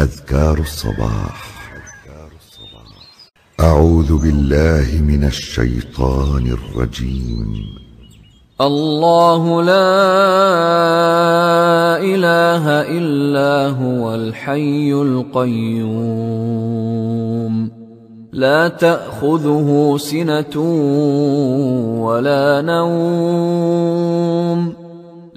أذكار الصباح. أعوذ بالله من الشيطان الرجيم. الله لا إله إلا هو الحي القيوم. لا تأخذه سنة ولا نوم.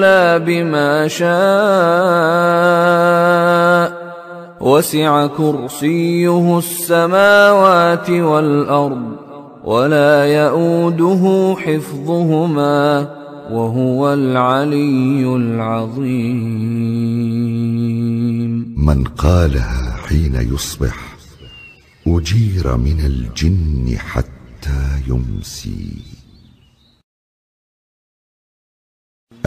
إلا بما شاء. وسع كرسيه السماوات والأرض ولا يئوده حفظهما وهو العلي العظيم. من قالها حين يصبح أجير من الجن حتى يمسي.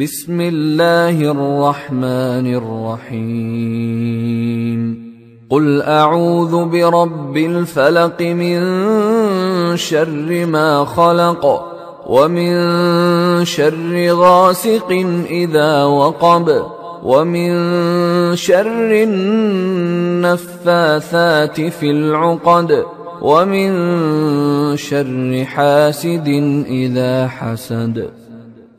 بسم الله الرحمن الرحيم. قل أعوذ برب الفلق من شر ما خلق ومن شر غاسق إذا وقب ومن شر النفاثات في العقد ومن شر حاسد إذا حسد.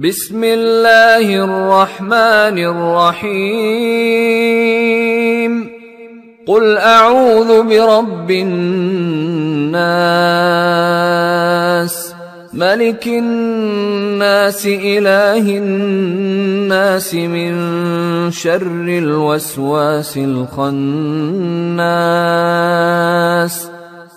بسم الله الرحمن الرحيم. قل أعوذ برب الناس. ملك الناس إله الناس من شر الوسواس الخناس.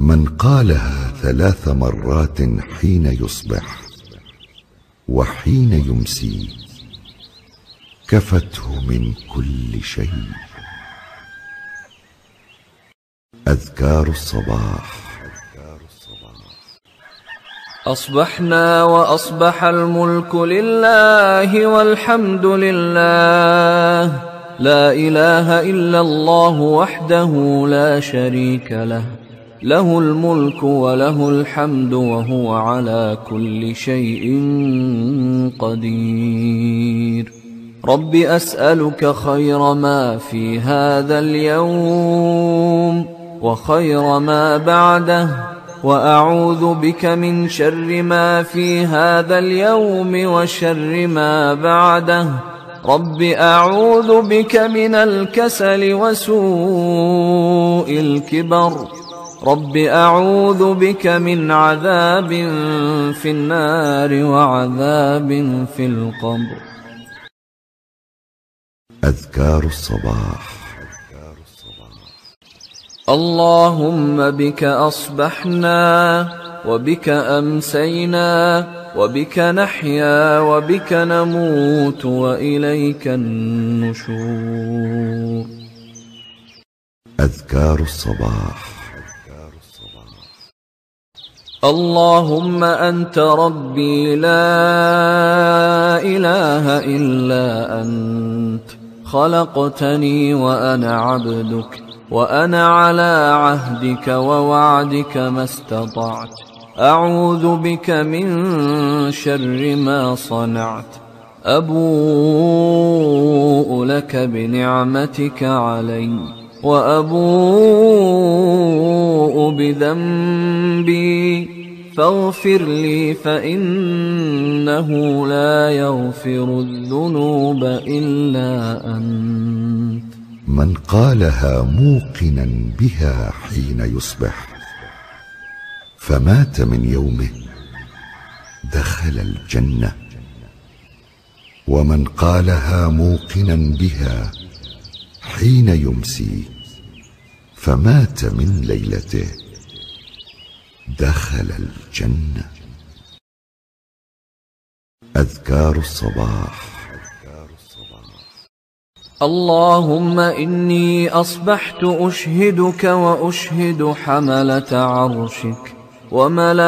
من قالها ثلاث مرات حين يصبح وحين يمسي كفته من كل شيء. أذكار الصباح. أصبحنا وأصبح الملك لله والحمد لله. لا إله إلا الله وحده لا شريك له. له الملك وله الحمد وهو على كل شيء قدير. رب أسألك خير ما في هذا اليوم وخير ما بعده وأعوذ بك من شر ما في هذا اليوم وشر ما بعده. رب أعوذ بك من الكسل وسوء الكبر. رب اعوذ بك من عذاب في النار وعذاب في القبر. أذكار الصباح. اللهم بك أصبحنا وبك أمسينا وبك نحيا وبك نموت وإليك النشور. أذكار الصباح. اللهم أنت ربي لا إله إلا أنت. خلقتني وأنا عبدك وأنا على عهدك ووعدك ما استطعت. أعوذ بك من شر ما صنعت. أبوء لك بنعمتك علي. وأبوء بذنبي فاغفر لي فإنه لا يغفر الذنوب إلا أنت. من قالها موقنا بها حين يصبح فمات من يومه دخل الجنة. ومن قالها موقنا بها حين يمسي فمات من ليلته. دخل الجنة. أذكار الصباح. اللهم إني أصبحت أشهدك وأشهد حملة عرشك وملائكتك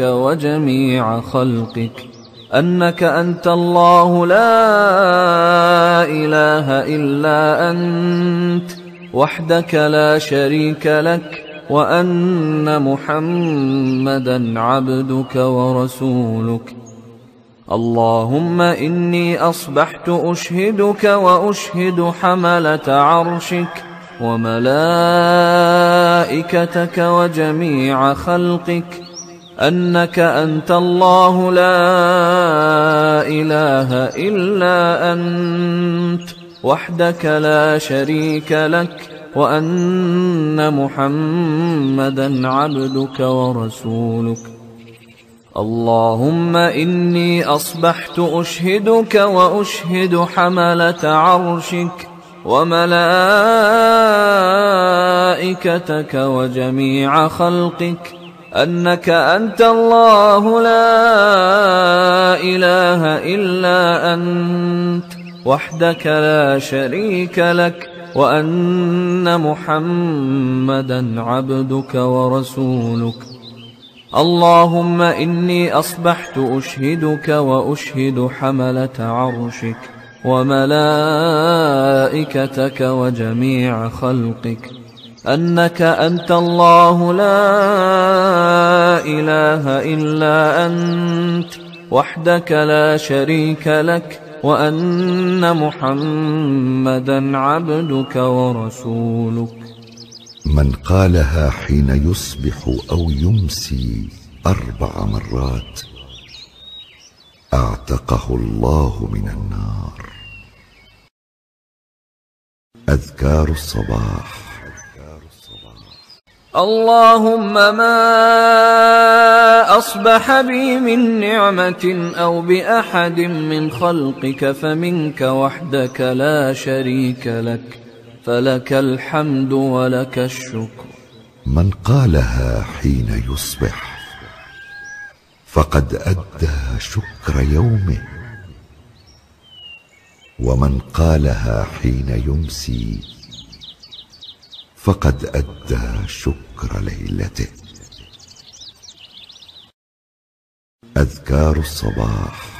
وجميع خلقك. أنك أنت الله لا إله إلا أنت وحدك لا شريك لك وأن محمدا عبدك ورسولك. اللهم إني أصبحت أشهدك وأشهد حملة عرشك وملائكتك وجميع خلقك. أنك أنت الله لا إله إلا أنت وحدك لا شريك لك وأن محمدا عبدك ورسولك. اللهم إني أصبحت أشهدك وأشهد حملة عرشك وملائكتك وجميع خلقك. أنك أنت الله لا إله إلا أنت وحدك لا شريك لك وأن محمدا عبدك ورسولك. اللهم إني أصبحت أشهدك وأشهد حملة عرشك وملائكتك وجميع خلقك. أنك أنت الله لا إله إلا أنت وحدك لا شريك لك وأن محمدا عبدك ورسولك. من قالها حين يصبح أو يمسي أربع مرات أعتقه الله من النار. أذكار الصباح. اللهم ما أصبح بي من نعمة أو بأحد من خلقك فمنك وحدك لا شريك لك فلك الحمد ولك الشكر. من قالها حين يصبح فقد أدى شكر يومه ومن قالها حين يمسي فقد أدى شكر ليلته. أذكار الصباح.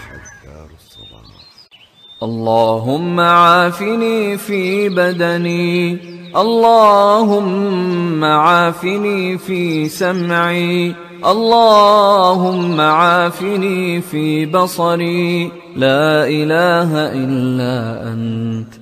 اللهم عافني في بدني. اللهم عافني في سمعي. اللهم عافني في بصري. لا إله إلا أنت.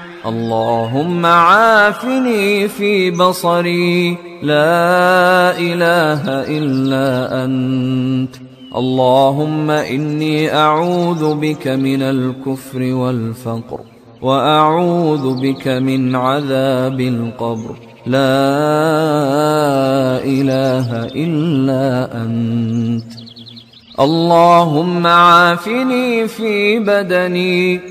اللهم عافني في بصري. لا إله إلا أنت. اللهم إني أعوذ بك من الكفر والفقر وأعوذ بك من عذاب القبر. لا إله إلا أنت. اللهم عافني في بدني.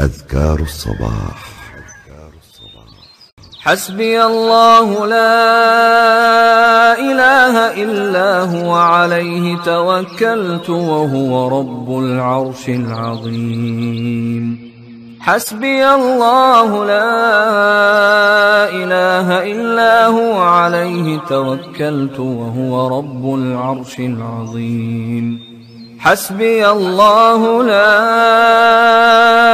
أذكار الصباح. حسبي الله لا إله إلا هو عليه توكلت وهو رب العرش العظيم. حسبي الله لا إله إلا هو عليه توكلت وهو رب العرش العظيم. حسبي الله لا إله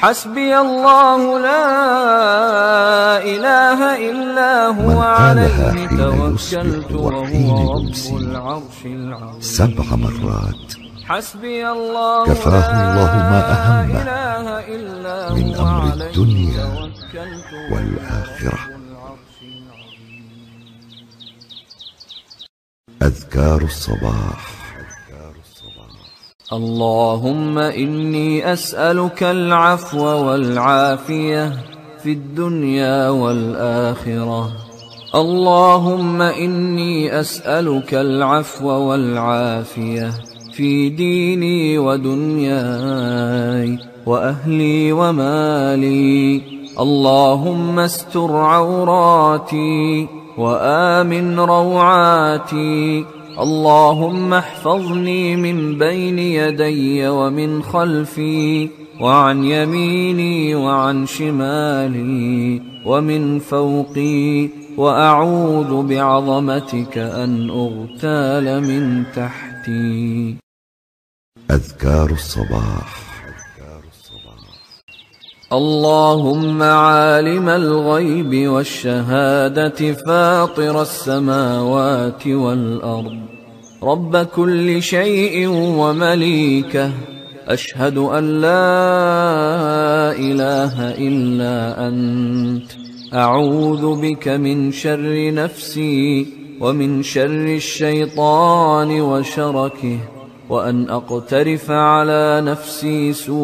حسبي الله لا إله إلا هو عليه توكلت وهو رب العرش العظيم. سبع مرات. حسبي الله كفاه الله ما أهمه إلا من أمر الدنيا والآخرة. أذكار الصباح. اللهم إني أسألك العفو والعافية في الدنيا والآخرة. اللهم إني أسألك العفو والعافية في ديني ودنياي وأهلي ومالي. اللهم استر عوراتي وآمن روعاتي. اللهم احفظني من بين يدي ومن خلفي وعن يميني وعن شمالي ومن فوقي وأعوذ بعظمتك أن أغتال من تحتي. أذكار الصباح. اللهم عالم الغيب والشهادة فاطر السماوات والأرض. رب كل شيء ومليكه. أشهد أن لا إله إلا أنت. أعوذ بك من شر نفسي ومن شر الشيطان وشركه. وأن أقترف على نفسي سوءا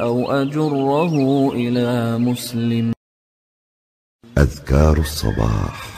أو أجره إلى مسلم. أذكار الصباح.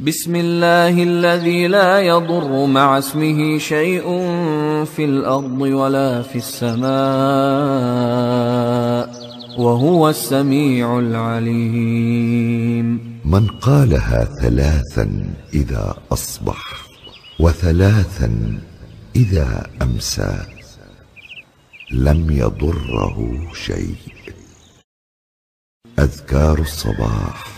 بسم الله الذي لا يضر مع اسمه شيء في الأرض ولا في السماء وهو السميع العليم. من قالها ثلاثا إذا أصبح وثلاثا إذا أمسى لم يضره شيء. أذكار الصباح.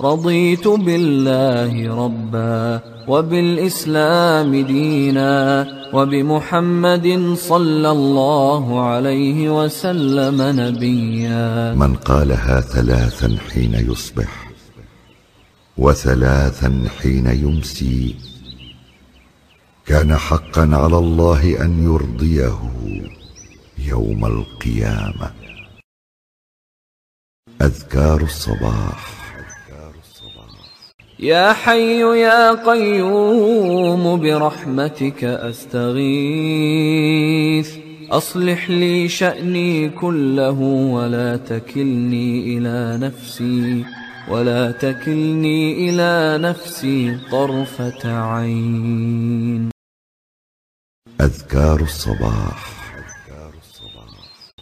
رضيت بالله ربا وبالإسلام دينا وبمحمد صلى الله عليه وسلم نبيا. من قالها ثلاثا حين يصبح وثلاثا حين يمسي كان حقا على الله أن يرضيه يوم القيامة. أذكار الصباح. يا حي يا قيوم برحمتك أستغيث. أصلح لي شأني كله ولا تكلني إلى نفسي ولا تكلني إلى نفسي طرفة عين. أذكار الصباح.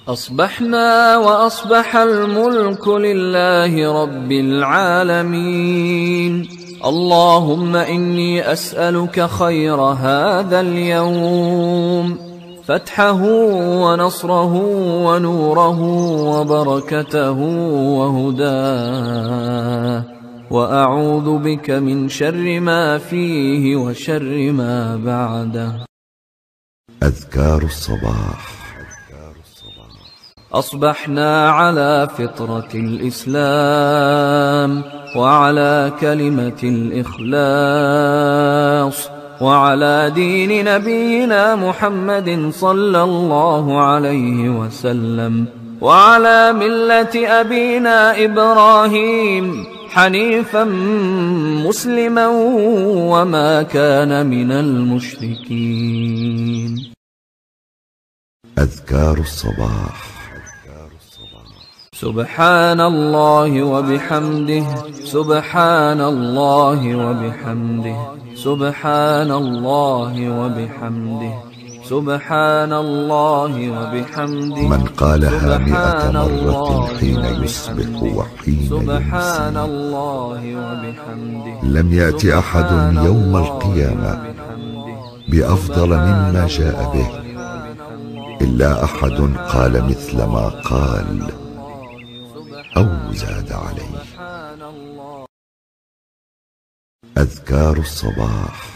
أصبحنا وأصبح الملك لله رب العالمين. اللهم إني أسألك خير هذا اليوم. فتحه ونصره ونوره وبركته وهداه. وأعوذ بك من شر ما فيه وشر ما بعده. أذكار الصباح. أصبحنا على فطرة الإسلام وعلى كلمة الإخلاص وعلى دين نبينا محمد صلى الله عليه وسلم وعلى ملة أبينا إبراهيم حنيفا مسلما وما كان من المشركين. أذكار الصباح. سبحان الله وبحمده سبحان الله وبحمده سبحان الله وبحمده سبحان الله وبحمده من قالها مئة مرة حين. يصبح وحين سبحان الله وبحمده لم يأت أحد يوم القيامة. بأفضل مما جاء به. إلا أحد قال مثل ما قال أو زاد عليه. أذكار الصباح.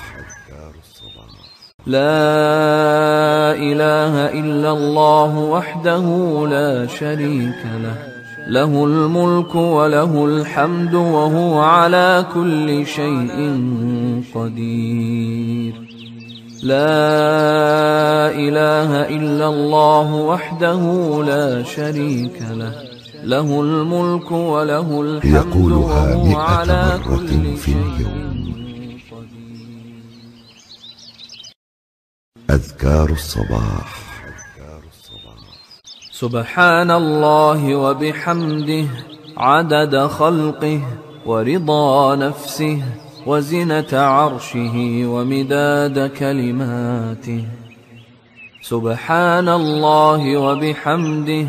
لا إله إلا الله وحده لا شريك له. له الملك وله الحمد وهو على كل شيء قدير. لا إله إلا الله وحده لا شريك له. له الملك وله الحمد يقولها وهو مئة على مرة كل في اليوم. أذكار الصباح سبحان الله وبحمده عدد خلقه ورضا نفسه وزنة عرشه ومداد كلماته سبحان الله وبحمده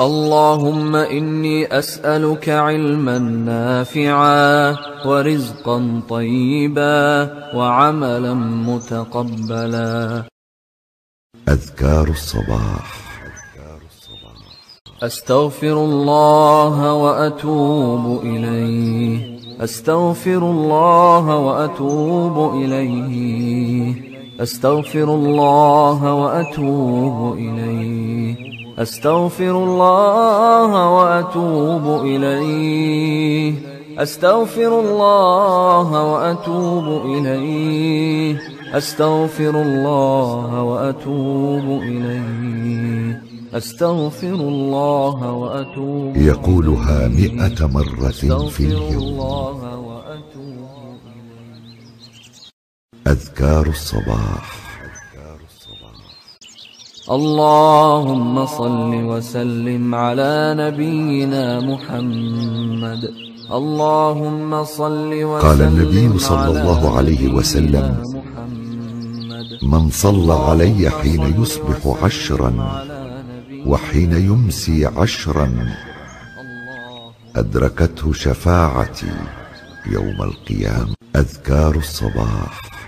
اللهم إني أسألك علما نافعا ورزقا طيبا وعملا متقبلا. أذكار الصباح. أستغفر الله وأتوب إليه. أستغفر الله وأتوب إليه. أستغفر الله وأتوب إليه. أستغفر الله وأتوب إليه. أستغفر الله وأتوب إليه. أستغفر الله وأتوب إليه. أستغفر الله وأتوب يقولها مئة مرة في اليوم. أذكار الصباح. اللهم صل وسلم على نبينا محمد. اللهم صل وسلم قال النبي صلى الله عليه وسلم من صلى علي حين يصبح عشرا وحين يمسي عشرا أدركته شفاعتي يوم القيامة. أذكار الصباح.